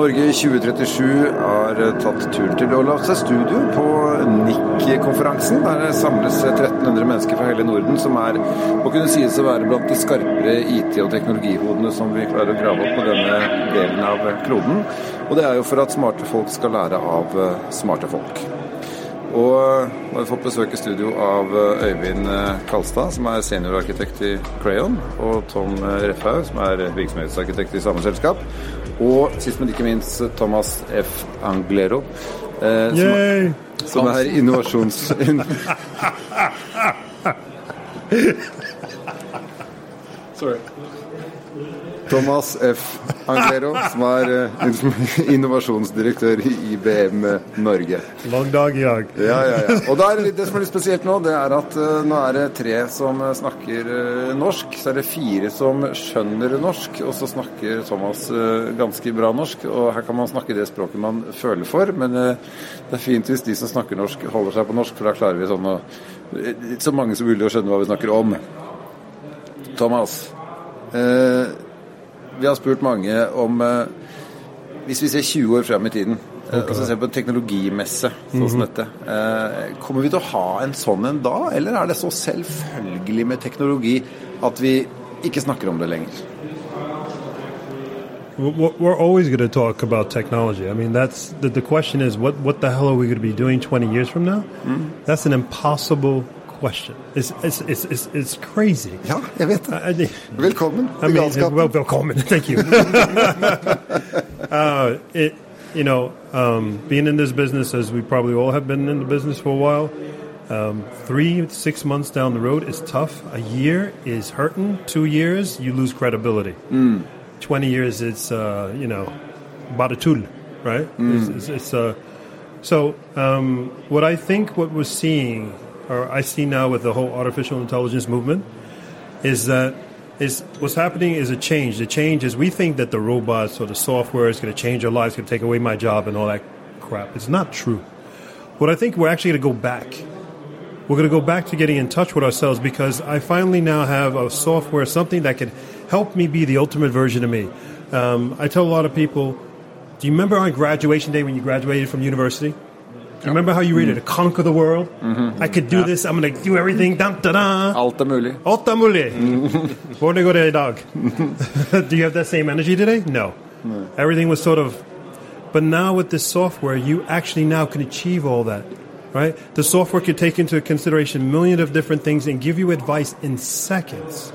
Norge 2037 har tatt turen til seg studio på NIC-konferansen. Der samles 1300 mennesker fra hele Norden, som er å kunne sies å være blant de skarpere IT- og teknologihodene som vi klarer å grave opp på denne delen av kloden. Og det er jo for at smarte folk skal lære av smarte folk. Og nå har vi fått besøk i studio av Øyvind Kalstad, som er seniorarkitekt i Crayon, og Tom Refhaug, som er virksomhetsarkitekt i samme selskap. Og sist, men ikke minst Thomas F. Anglero, eh, som, som, er innovasjons... Sorry. Thomas F. Anglero, som er uh, innovasjonsdirektør i IBM Norge. Lang dag i dag. Ja, ja, ja. Og det, er, det som er litt spesielt nå, det er at uh, nå er det tre som snakker uh, norsk. Så er det fire som skjønner norsk, og så snakker Thomas ganske bra norsk. Og her kan man snakke det språket man føler for, men det er fint hvis de som snakker norsk, holder seg på norsk, for da klarer vi sånn å Så mange som mulig å skjønne hva vi snakker om. Thomas. Eh, vi har spurt mange om eh, Hvis vi ser 20 år frem i tiden, eh, og så ser på en teknologimesse sånn som mm -hmm. dette, eh, kommer vi til å ha en sånn en da, eller er det så selvfølgelig med teknologi at vi ikke snakker om det lenger? We're always going to talk about technology. I mean, that's the, the question is what, what the hell are we going to be doing 20 years from now? Mm. That's an impossible question. It's, it's, it's, it's, it's crazy. Ja, jeg vet det. Velkommen til galskapen. Well, velkommen. Thank you. uh, it, you know, um, being in this business, as we probably all have been in the business for a while, um, three, six months down the road is tough. A year is hurting. Two years, you lose credibility. Mm. 20 years, it's, uh, you know, baratul, right? Mm. It's, it's, it's uh, so um, what I think what we're seeing or I see now with the whole artificial intelligence movement, is that is what's happening is a change. The change is we think that the robots or the software is going to change our lives, going to take away my job and all that crap. It's not true. What I think we're actually going to go back. We're going to go back to getting in touch with ourselves because I finally now have a software, something that can help me be the ultimate version of me. Um, I tell a lot of people, do you remember on graduation day when you graduated from university? Remember how you read it? To conquer the world? Mm -hmm. I could do this. I'm going to do everything. Da, da, da. Alt er mulig. Alt er mulig. Hvordan går det i dag? do you have that same energy today? No. no. Everything was sort of. But now with this software, you actually now can achieve all that. Right? The software can take into consideration millions of different things and give you advice in seconds.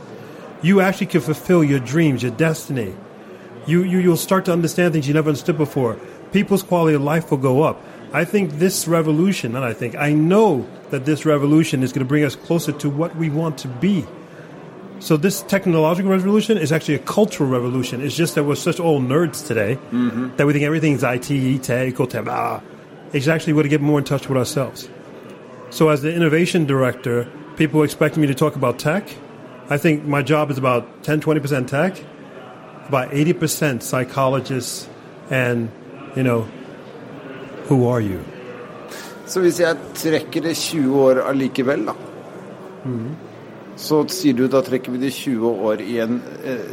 You actually can fulfill your dreams, your destiny. You, you, you'll start to understand things you never understood before. People's quality of life will go up. I think this revolution, and I think, I know that this revolution is going to bring us closer to what we want to be. So this technological revolution is actually a cultural revolution. It's just that we're such old nerds today mm-hmm. that we think everything's IT, tech, blah. It's actually going to get more in touch with ourselves. So as the innovation director, people expect me to talk about tech. I think my job is about 10, 20% tech, about 80% psychologists and, you know, Who are you? Så hvis jeg trekker det 20 år allikevel, da, mm. så sier du da trekker vi det 20 år i, en, eh,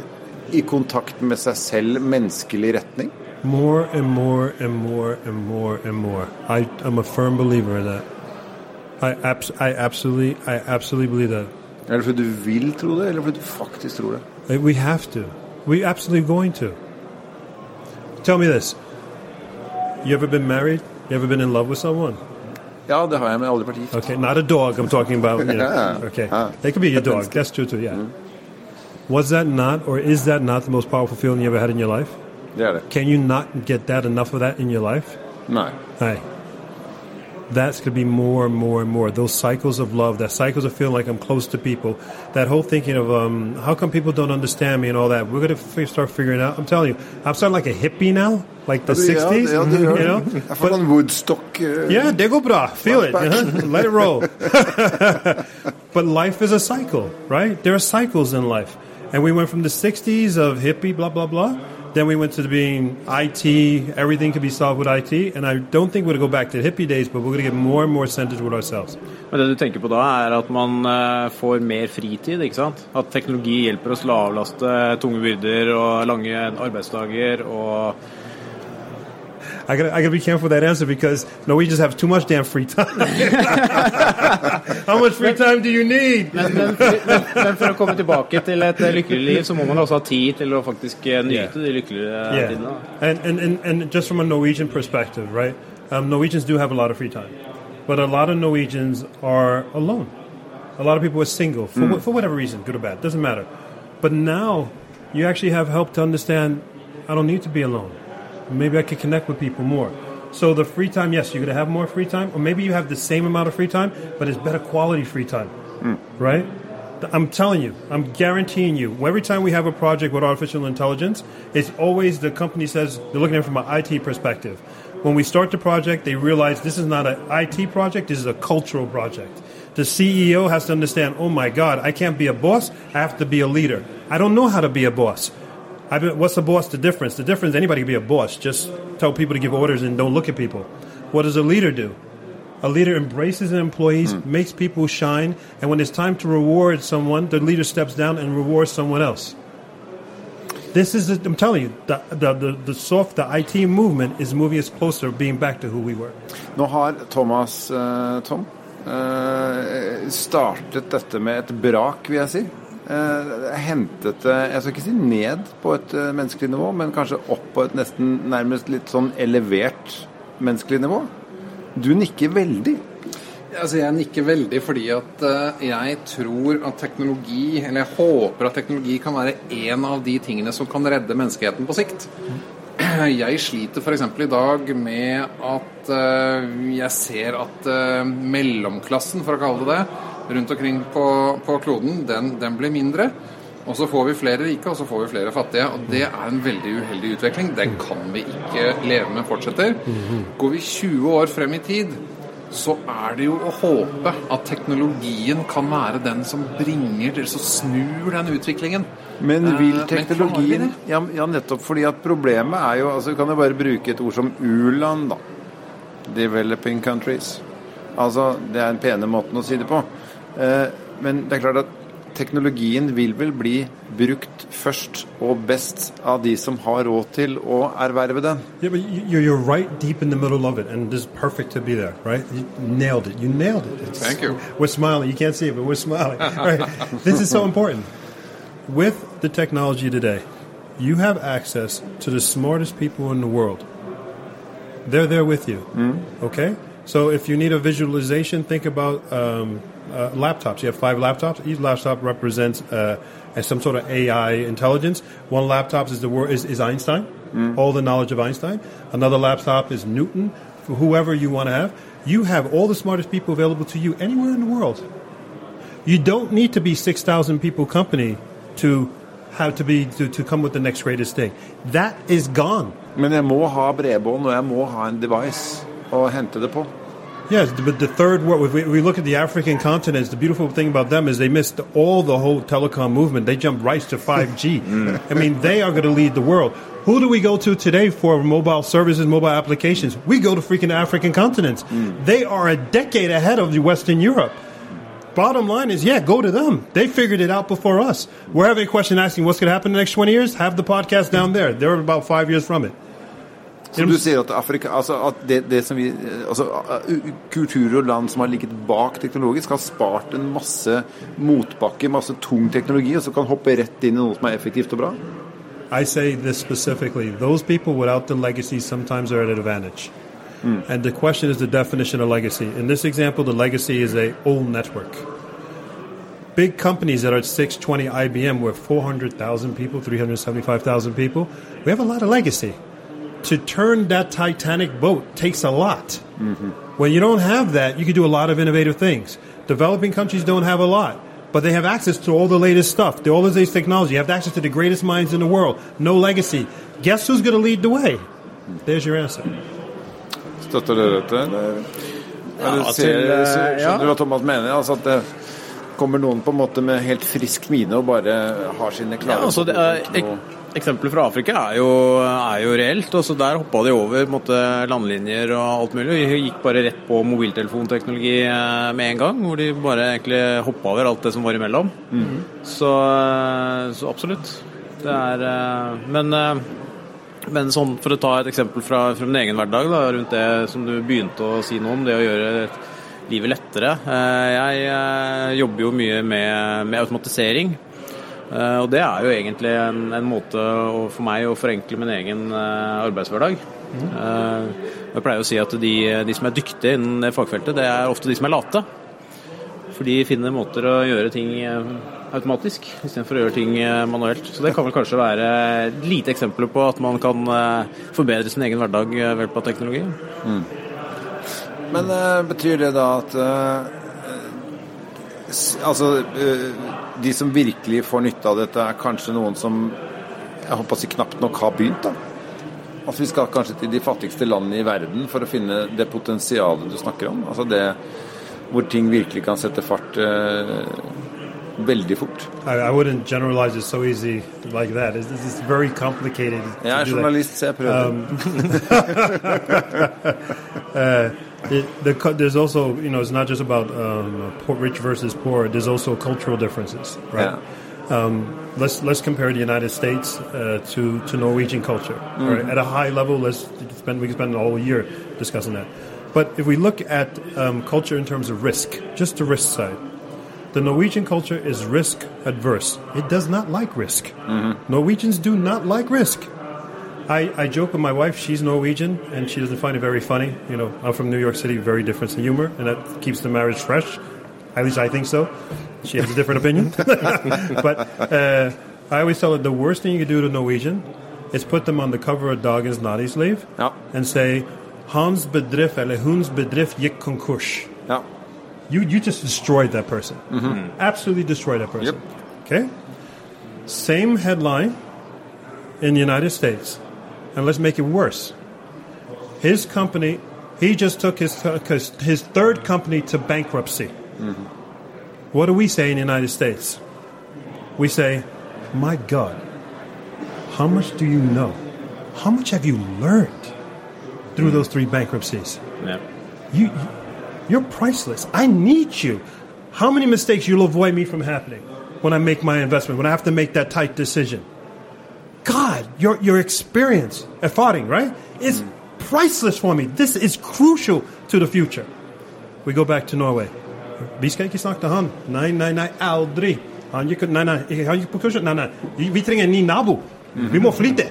i kontakt med seg selv, menneskelig retning? More and more and more and more and more. I, I'm a firm believer in that. I, abs I, absolutely, I absolutely believe that. Er det fordi du vil tro det, eller fordi du faktisk tror det? We have to. We absolutely going to. Tell me this. You ever been married? You ever been in love with someone? Ja, det har jeg, men aldri vært gift. Okay, not a dog I'm talking about. You know. Okay, it could be your dog. That's true too. Yeah. Mm. Was that not, or is that not the most powerful feeling you ever had in your life? Det er det. Can you not get that enough of that in your life? Nei. Nei. That's going to be more and more and more. Those cycles of love, that cycles of feeling like I'm close to people, that whole thinking of um, how come people don't understand me and all that. We're going to f- start figuring out. I'm telling you, I'm starting like a hippie now, like the yeah, 60s. Yeah, mm-hmm, you know, I but, on Woodstock. Uh, yeah, det går bra. Feel it. Uh-huh. Let it roll. but life is a cycle, right? There are cycles in life. And we went from the 60s of hippie, blah, blah, blah, Then we went to being IT, everything could be solved with IT. And I don't think we're going to go back to hippie days, but we're going to get more and more centered with ourselves. Men det du tenker på da, er at man uh, får mer fritid, ikke sant? At teknologi hjelper oss å avlaste tunge byrder og lange arbeidsdager og I gotta, I gotta be careful with that answer because Norwegians have too much damn free time. How much free time do you need? Men, men, men, men for å komme tilbake til et lykkelig liv, så må man også ha tid til å faktisk eh, nyte Yeah. de lykkelige Yeah. tidene. And, and, and, and just from a Norwegian perspective, right? Um, Norwegians do have a lot of free time. But a lot of Norwegians are alone. A lot of people are single for, wh- for whatever reason, good or bad, doesn't matter. But now you actually have help to understand I don't need to be alone. Maybe I could connect with people more. So the free time, yes, you're going to have more free time, or maybe you have the same amount of free time, but it's better quality free time, right? I'm telling you, I'm guaranteeing you. Every time we have a project with artificial intelligence, it's always the company says they're looking at it from an IT perspective. When we start the project, they realize this is not an IT project, this is a cultural project. The CEO has to understand, oh my God, I can't be a boss, I have to be a leader. I don't know how to be a boss. Been, what's the boss? The difference? The difference, anybody can be a boss. Just tell people to give orders and don't look at people. What does a leader do? A leader embraces the employees, makes people shine, and when it's time to reward someone, the leader steps down and rewards someone else. This is, the, I'm telling you, the, the, the, the soft, the IT movement is moving us closer, being back to who we were. Nå har Thomas eh, Tom startet dette med et brak, vil jeg si. Eh, hentet det, jeg skal ikke si ned på et eh, menneskelig nivå, men kanskje opp på et nesten nærmest litt sånn elevert menneskelig nivå. Du nikker veldig. Altså, jeg nikker veldig fordi at eh, jeg tror at teknologi, eller jeg håper at teknologi kan være en av de tingene som kan redde menneskeheten på sikt. Jeg sliter f.eks. i dag med at jeg ser at mellomklassen, for å kalle det det, rundt omkring på, på kloden, den, den blir mindre. Og så får vi flere rike, og så får vi flere fattige. Og det er en veldig uheldig utvikling. Den kan vi ikke leve med fortsetter. Går vi 20 år frem i tid, så er det jo å håpe at teknologien kan være den som bringer, til, så snur den utviklingen. Men Eh, vil teknologien ja, nettopp fordi at problemet er jo altså Vi kan jo bare bruke et ord som u-land, da. Developing countries. Altså, det er en pene måten å si det på. Eh, men det er klart at teknologien vil vel bli brukt først og best av de som har råd til å erverve den. Yeah, but you- you're, you're right deep in the middle of it, and this is perfect to be there, right? You nailed it. You nailed it. It's- Thank you. We're smiling. You can't see it, but we're smiling. right? This is so important. With the technology today, you have access to the smartest people in the world. They're there with you. Okay? So if you need a visualization, think about um, uh, laptops. You have five laptops. Each laptop represents uh, as some sort of AI intelligence. One laptop is the word is, is Einstein, all the knowledge of Einstein. Another laptop is Newton, for whoever you want to have. You have all the smartest people available to you anywhere in the world. You don't need to be six thousand people company to have to be to, to come with the next greatest thing. That is gone. Men jeg må ha bredbånd, og jeg må ha en device å hente det på. Yes, but the third world, if we, we look at the African continents, the beautiful thing about them is they missed all the whole telecom movement. They jumped right to 5G. Mm. I mean, they are going to lead the world. Who do we go to today for mobile services, mobile applications? We go to freaking African continents. Mm. They are a decade ahead of the Western Europe. Bottom line is, yeah, go to them. They figured it out before us. We're having a question asking what's going to happen in the next 20 years. Have the podcast down there. They're about five years from it. Som du sier at, Afrika, altså at det, det som vi, altså, uh, kulturer og land som har ligget bak teknologisk, har spart en masse motbakke, masse tung teknologi, og så kan hoppe rett inn i noe som er effektivt og bra. I say this specifically. Those people without the legacy sometimes are at an advantage. And the question is the definition of legacy. In this example, the legacy is a old network. Big companies that are at 620 IBM, we're 400,000 people, 375,000 people. We have a lot of legacy. To turn that Titanic boat takes a lot. When you don't have that, you can do a lot of innovative things. Developing countries don't have a lot, but they have access to all the latest stuff, the all the latest technology. You have access to the greatest minds in the world. No legacy. Guess who's going to lead the way? There's your answer. Støtter dere dette? eller? Eller Ja, ser, til, eh, ser- skjønner du hva Thomas mener? Altså at det kommer noen på en måte med helt frisk mine og bare har sine klare Ja, altså det er, ek, Eksempelet fra Afrika er jo, er jo reelt. og så Der hoppa de over måte, landlinjer og alt mulig. De gikk bare rett på mobiltelefonteknologi eh, med en gang. Hvor de bare egentlig hoppa over alt det som var imellom. Så, -hmm. så absolutt. Det er eh, Men eh, Men sånn, for å ta et eksempel fra, fra min egen hverdag, da, rundt det som du begynte å si noe om, det å gjøre livet lettere. Eh, jeg eh, jobber jo mye med, med automatisering. Eh, og det er jo egentlig en, en måte å, for meg å forenkle min egen arbeidshverdag. Mm. Jeg pleier å si at de, de som er dyktige innen det fagfeltet, det er ofte de som er late. For de finner måter å gjøre ting automatisk istedenfor å gjøre ting manuelt. Så det kan vel kanskje være et lite eksempel på at man kan forbedre sin egen hverdag ved hjelp av teknologi. Mm. Men betyr det da at Altså, uh, de som virkelig får nytte av dette, er kanskje noen som jeg håper å knapt nok har begynt, da? Altså Vi skal kanskje til de fattigste landene i verden for å finne det potensialet du snakker om? Altså det hvor ting virkelig kan sette fart veldig fort. I, I wouldn't generalize it so easy like that. It's, it's very complicated. Jeg er journalist, så jeg prøver. Um, it, the, there's also, you know, it's not just about um, poor, rich versus poor. There's also cultural differences, right? Yeah. Um, let's let's compare the United States uh, to to Norwegian culture. Mm-hmm. Right? At a high level, let's spend we can spend a whole year discussing that. But if we look at um, culture in terms of risk, just the risk side, the Norwegian culture is risk adverse. It does not like risk. Mm-hmm. Norwegians do not like risk. I, I joke with my wife. She's Norwegian, and she doesn't find it very funny. You know, I'm from New York City, very different in humor, and that keeps the marriage fresh. At least I think so. She has a different opinion. but uh, I always tell her the worst thing you can do to a Norwegian is put them on the cover of Dagens Næringsliv ja. and say, Hans bedrift eller Huns bedrift gikk konkurs. Ja. You, you just destroyed that person. Mm-hmm. Absolutely destroyed that person. Yep. Okay? Same headline in the United States and let's make it worse. His company, he just took his, his third company to bankruptcy. Mm-hmm. What do we say in the United States? We say, My God, how much do you know? How much have you learned through those three bankruptcies? Yeah. You, you're priceless. I need you. How many mistakes you'll avoid me from happening when I make my investment, when I have to make that tight decision? God, your, your experience, erfaring, right, is mm. priceless for me. This is crucial to the future. We go back to Norway. Vi skal han. Nei, nei, nei, aldri. Han gikk, nei, nei, han gikk på kurset. Nei, nei. Vi trenger en ny nabo. Vi må flytte!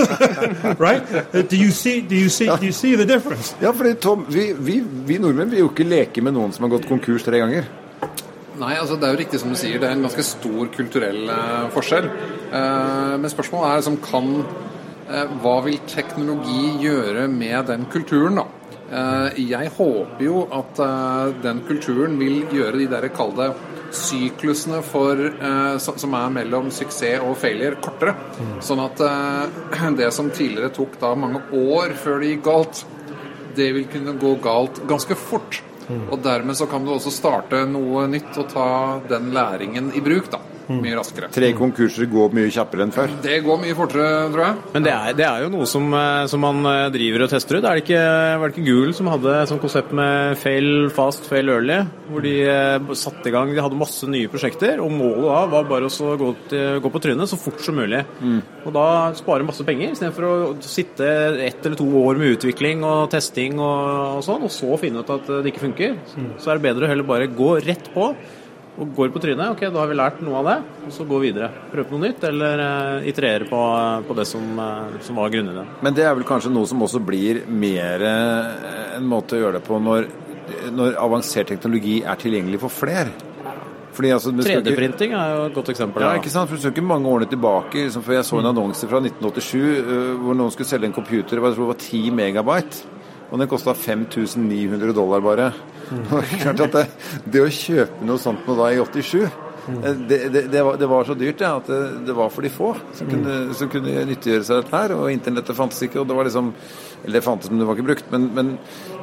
right? Do you, see, do, you see, do you see the difference? Ja, fordi Tom, vi, vi, vi nordmenn vil jo ikke leke med noen som har gått konkurs tre ganger. Nei, altså det er jo riktig som du sier. Det er en ganske stor kulturell eh, forskjell. Eh, men spørsmålet er liksom kan eh, Hva vil teknologi gjøre med den kulturen, da? jeg håper jo at den kulturen vil gjøre de der kalde syklusene for, som er mellom suksess og failure, kortere. Mm. Sånn at det som tidligere tok da mange år før det gikk galt, det vil kunne gå galt ganske fort. Og dermed så kan du også starte noe nytt og ta den læringen i bruk, da. Mye raskere. Tre konkurser går mye kjappere enn før? Det går mye fortere, tror jeg. Men det er, det er jo noe som, eh, som, man eh, driver og tester ut. Er det ikke, var det ikke Google som hadde et sånt konsept med fail fast, fail early? Hvor de eh, satte i gang De hadde masse nye prosjekter, og målet da var bare å gå, til, gå på trynet så fort som mulig. Mm. Og da spare masse penger, istedenfor å sitte ett eller to år med utvikling og testing og, og sånn, og så finne ut at det ikke funker. Mm. Så er det bedre å heller bare gå rett på og går på trynet. Ok, da har vi lært noe av det, og så gå videre. Prøve noe nytt, eller uh, iterere på, på, det som, uh, som var grunnideen. Men det er vel kanskje noe som også blir mer en måte å gjøre det på når, når avansert teknologi er tilgjengelig for flere? Altså, 3D-printing er jo et godt eksempel. Ja, ikke sant? For Du skal ikke mange årene tilbake. Liksom, for Jeg så en mm. annonse fra 1987 uh, hvor noen skulle selge en computer jeg tror det var 10 megabyte. Og den kosta 5900 dollar bare. Klart at det, det, å kjøpe noe sånt noe da i 87 eh, det, det, det, var, det, var, så dyrt ja, at det, var for de få som kunne, som kunne nyttiggjøre seg dette her. Og internettet fantes ikke. og det var liksom, Eller det fantes, men det var ikke brukt. Men, men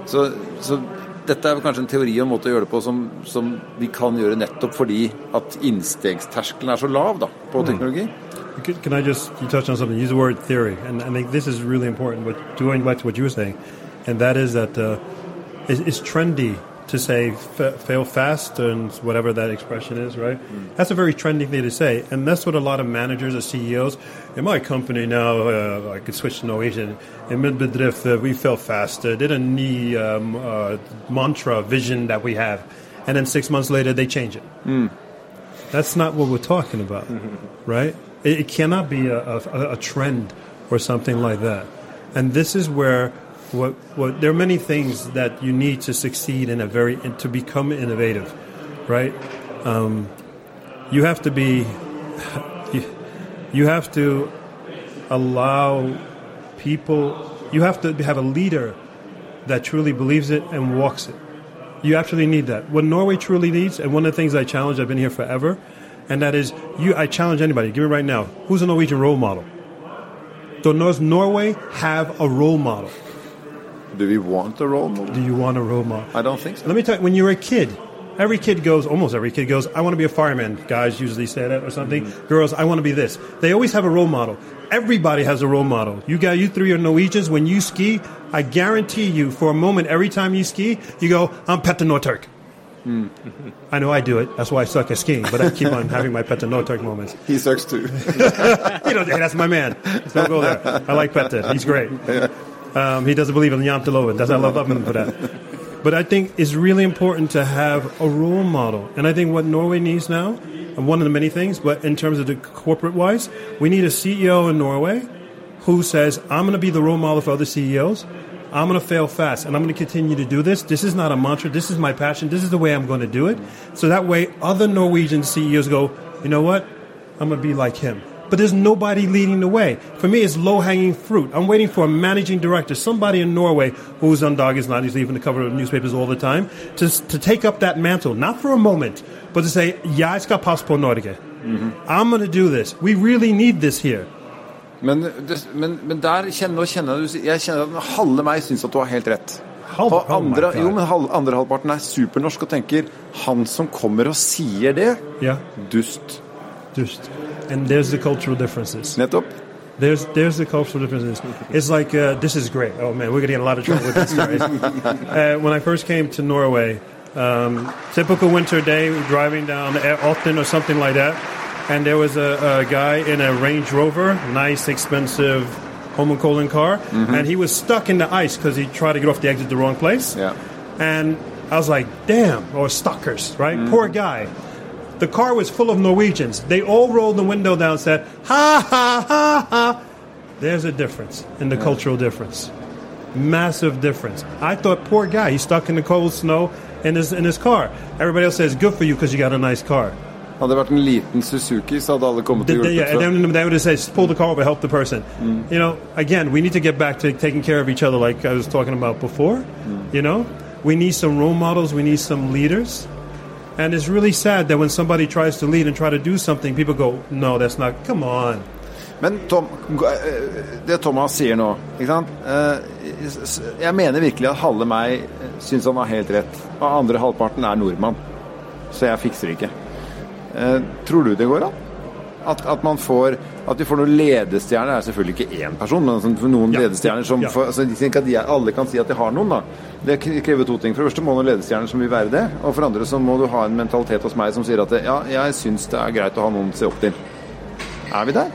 så, så, dette er kanskje en teori og måte å gjøre det på som, som, vi kan gjøre nettopp fordi at innstegsterskelen er så lav da, på mm. teknologi. Can I just you touch on something? Use the word theory, and I think this is really important. But going back to what you were saying, and that is that uh, it's, it's trendy to say fa- fail fast and whatever that expression is, right? That's a very trendy thing to say, and that's what a lot of managers or CEOs in my company now. Uh, I could switch to Norwegian. In min bedrift, uh, we fail fast. Uh, er en ny um, uh, mantra, vision that we have, and then six months later they change it. That's not what we're talking about, right? It, it cannot be a, a, a trend or something like that. And this is where what, what there are many things that you need to succeed in a very and to become innovative, right? Um, you have to be you, you have to allow people you have to have a leader that truly believes it and walks it. You actually need that. What Norway truly needs, and one of the things I challenge, I've been here forever, and that is you. I challenge anybody. Give me right now. Who's a Norwegian role model? Does Norway have a role model? Do we want a role model? Do you want a role model? I don't think so. Let me tell you, when you're a kid, every kid goes, almost every kid goes, I want to be a fireman. Guys usually say that or something. Mm-hmm. Girls, I want to be this. They always have a role model. Everybody has a role model. You got you three are Norwegians. When you ski, I guarantee you, for a moment, every time you ski, you go, I'm Petter Northug. Mm. I know I do it. That's why I suck at skiing, but I keep on having my Petter Northug moments. He sucks too. you know, hey, that's my man. Don't go there. I like Petter. He's great. Um, he doesn't believe in Janteloven. That's I love him for that. But I think it's really important to have a role model, and I think what Norway needs now, and one of the many things, but in terms of the corporate wise, we need a CEO in Norway who says, "I'm going to be the role model for other CEOs." I'm going to fail fast and I'm going to continue to do this. This is not a mantra. This is my passion. This is the way I'm going to do it. So that way, other Norwegian CEOs go, you know what? I'm going to be like him. But there's nobody leading the way. For me, it's low hanging fruit. I'm waiting for a managing director, somebody in Norway who's on is Not, he's leaving the cover of newspapers all the time, to, to take up that mantle, not for a moment, but to say, jeg skal passe på Norge. I'm going to do this. We really need this here. Men, men, men der kjenner, kjenner jeg, jeg kjenner at halve meg syns at du har helt rett. Halv- Og oh andre, God. jo, men halv, andre halvparten er supernorsk og tenker han som kommer og sier det, Yeah, dust. just. And there's the cultural differences. Nettopp. There's there's the cultural differences. It's like uh, this is great. Oh man, we're gonna get in a lot of trouble with this. Guys. uh, when I first came to Norway, um, typical winter day, driving down Alton or something like that, and there was a, a guy in a Range Rover, nice, expensive Holmenkollen car, and he was stuck in the ice because he tried to get off the exit the wrong place. Ja. And I was like, damn, or stalkers, right? Poor guy. The car was full of Norwegians. They all rolled the window down and said, ha, ha, ha, ha. There's a difference in the cultural difference. Massive difference. I thought, poor guy, he's stuck in the cold snow in his, in his car. Everybody else says, good for you because you got a nice car. Hadde det vært en liten Suzuki, så hadde alle kommet They, og they- yeah, hjulpet. and then they would say, pull the car over, help the person. Mm. You know, again, we need to get back to taking care of each other, like I was talking about before. Mm. You know, we need some role models, we need some leaders. And it's really sad that when somebody tries to lead and try to do something, people go, no, that's not, come on. Men Tom, eh, det Thomas sier nå ikke sant? Eh, Jeg mener virkelig at halve meg syns han har helt rett. Og andre halvparten er nordmann. Så jeg fikser det ikke. Eh, Tror du det går an? At, at man får At vi får noen ledestjerner er selvfølgelig ikke én person, men altså noen Ja. ledestjerner som Ja. får, altså, de alle kan si at de har noen. da. Det krever to ting. For det første må noen ledestjerner som vil være det. Og for andre så må du ha en mentalitet hos meg som sier at ja, jeg syns det er greit å ha noen å se opp til. Er vi der?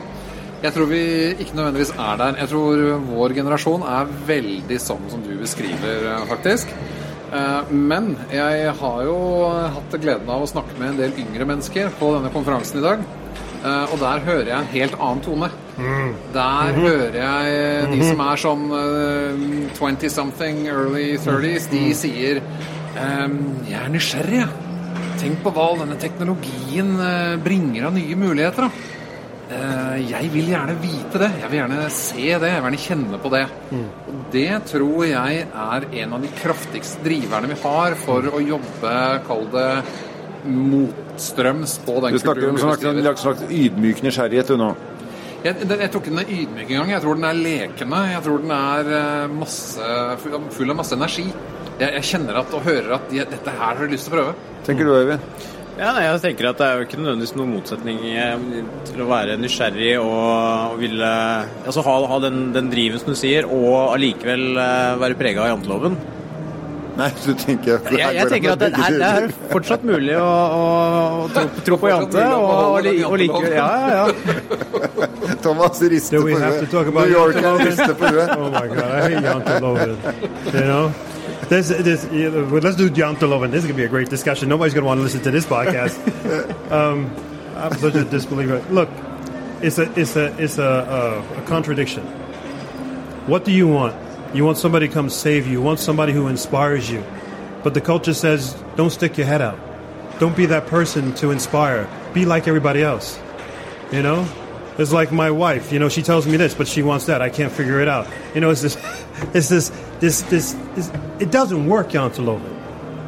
Jeg tror vi ikke nødvendigvis er der. Jeg tror vår generasjon er veldig sånn som du beskriver, eh, faktisk. Eh, Men jeg har jo hatt gleden av å snakke med en del yngre mennesker på denne konferansen i dag. Eh, Og der hører jeg en helt annen tone. Der hører jeg de som er sånn eh, 20-something, early 30s, de sier ehm, Jeg er nysgjerrig, jeg. Tenk på hva all denne teknologien eh, bringer av nye muligheter. da. Eh, Jeg vil gjerne vite det. Jeg vil gjerne se det. Jeg vil gjerne kjenne på det. Og det tror jeg er en av de kraftigste driverne vi har for å jobbe, kall det, motstrøms på den kulturen. Du snakker om en slags, slags ydmyk nysgjerrighet du nå. Jeg, den- jeg tror ikke den er ydmyk engang. Jeg tror den er lekende. Jeg tror den er eh, masse, full av- masse energi. Jeg, jeg kjenner at og hører at de, dette her har jeg lyst til å prøve. Tenker du, Øyvind? Ja, nei, jeg tenker at Det er jo ikke nødvendigvis noen motsetning eh, til å være nysgjerrig og, og ville altså ha, ha den, den driven som du sier, og allikevel eh, være prega av janteloven. Nei, du tenker at Jeg, jeg tenker at det er, det er fortsatt mulig å, å tro, tro på Jante. mulig Og, og, beholde li- den og like, ja, ja, ja. Thomas rister på we have to talk huet. about New Yorker Janteloven? rister på huet. Oh my God, I hate Janteloven. You know, this, this, well, let's do Janteloven. This is gonna be a great discussion. Nobody's gonna want to listen to this podcast. Um, I'm such a disbeliever. Look, it's a, it's a, it's a, a, a contradiction. What do you want? You want somebody to come save you. You want somebody who inspires you. But the culture says, don't stick your head out. Don't be that person to inspire. Be like everybody else. You know, it's like my wife. You know, she tells me this, but she wants that. I can't figure it out. You know, it's this, it's this, this, this. this it doesn't work, Jan.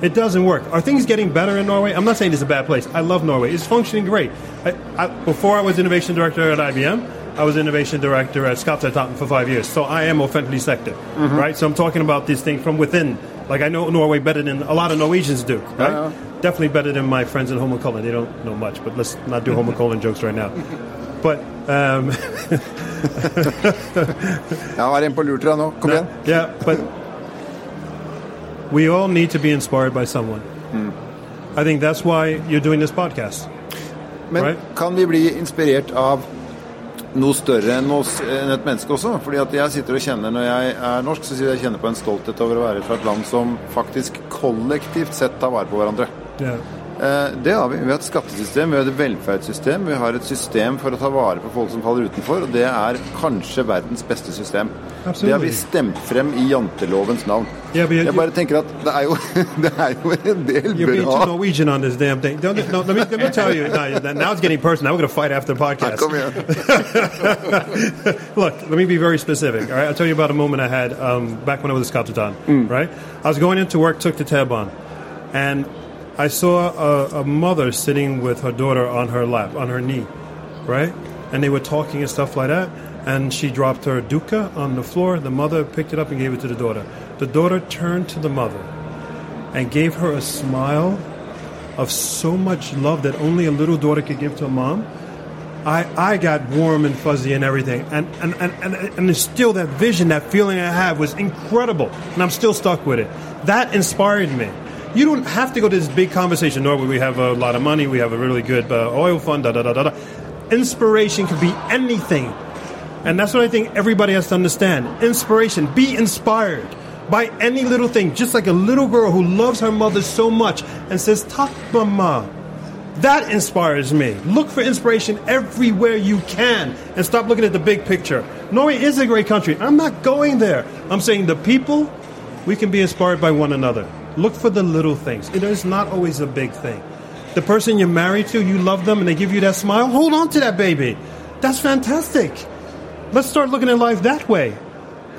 It doesn't work. Are things getting better in Norway? I'm not saying it's a bad place. I love Norway. It's functioning great. I, I, before I was innovation director at IBM, I was innovation director at Skatteetaten for five years. So I am offentlig sector, mm-hmm. right? So I'm talking about this thing from within. Like I know Norway better than a lot of Norwegians do, right? Yeah. Definitely better than my friends in Holmenkollen. They don't know much, but let's not do Holmenkollen jokes right now. But um, Ja, var en på lur til deg nå. Kom igjen. yeah, but we all need to be inspired by someone. Mm. I think that's why you're doing this podcast. Men Right. kan vi bli inspirert av noe større enn oss, enn et menneske også? Fordi at jeg sitter og kjenner, Når jeg er norsk, så sitter jeg kjenner på en stolthet over å være fra et land som faktisk kollektivt sett tar vare på hverandre. Yeah. Eh, Det har vi. Vi har et skattesystem, vi har et velferdssystem, vi har et system for å ta vare på folk som faller utenfor, og det er kanskje verdens beste system. Det har vi stemt frem i jantelovens navn. Yeah, you- Jeg bare tenker at det er jo, det er jo en del You're being too bra Norwegian on this damn thing. Don't, no, let, me, let me tell you. Now, now it's getting personal. Now we're going to fight after the podcast. Kom igjen. Look, let me be very specific. All right, I'll tell you about a moment I had um, back when I was a at Skatteetaten. Right, I was going into work, took the tab on, and I saw a, a mother sitting with her daughter on her lap, on her knee, right, and they were talking and stuff like that. And she dropped her dukkha on the floor. The mother picked it up and gave it to the daughter. The daughter turned to the mother and gave her a smile of so much love that only a little daughter could give to a mom. I, I got warm and fuzzy and everything. And, and, and, and, and still that vision, that feeling I have was incredible. And I'm still stuck with it. That inspired me. You don't have to go to this big conversation. Norway, we have a lot of money. We have a really good uh, oil fund. Da, da, da, da, da. Inspiration could be anything. And that's what I think everybody has to understand. Inspiration. Be inspired by any little thing. Just like a little girl who loves her mother so much and says, Tak mama. That inspires me. Look for inspiration everywhere you can and stop looking at the big picture. Norway is a great country. I'm not going there. I'm saying the people, we can be inspired by one another. Look for the little things. It is not always a big thing. The person you're married to, you love them and they give you that smile, hold on to that baby. That's fantastic. Let's start looking at life that way.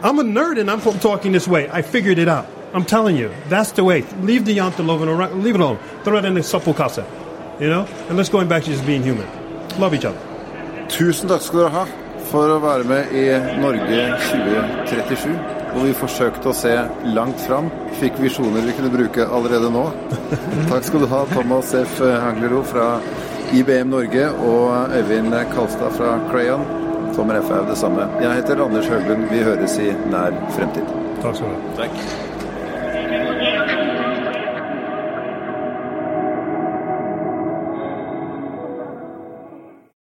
I'm a nerd and I'm talking this way. I figured it out. I'm telling you, that's the way. Leave the janteloven around. Leave it alone. Throw it in the suppelkasse. You know? And let's going back to just being human. Love each other. Tusen takk skal dere ha for å være med i Norge 2037. Hvor vi forsøkte å se langt fram. Fikk visjoner vi kunne bruke allerede nå. Takk skal du ha, Thomas F. Hanglero fra IBM Norge og Øyvind Kalstad fra Crayon. Tommer F. er det samme. Jeg heter Anders Høglund. Vi høres i nær fremtid. Takk skal du ha. Takk.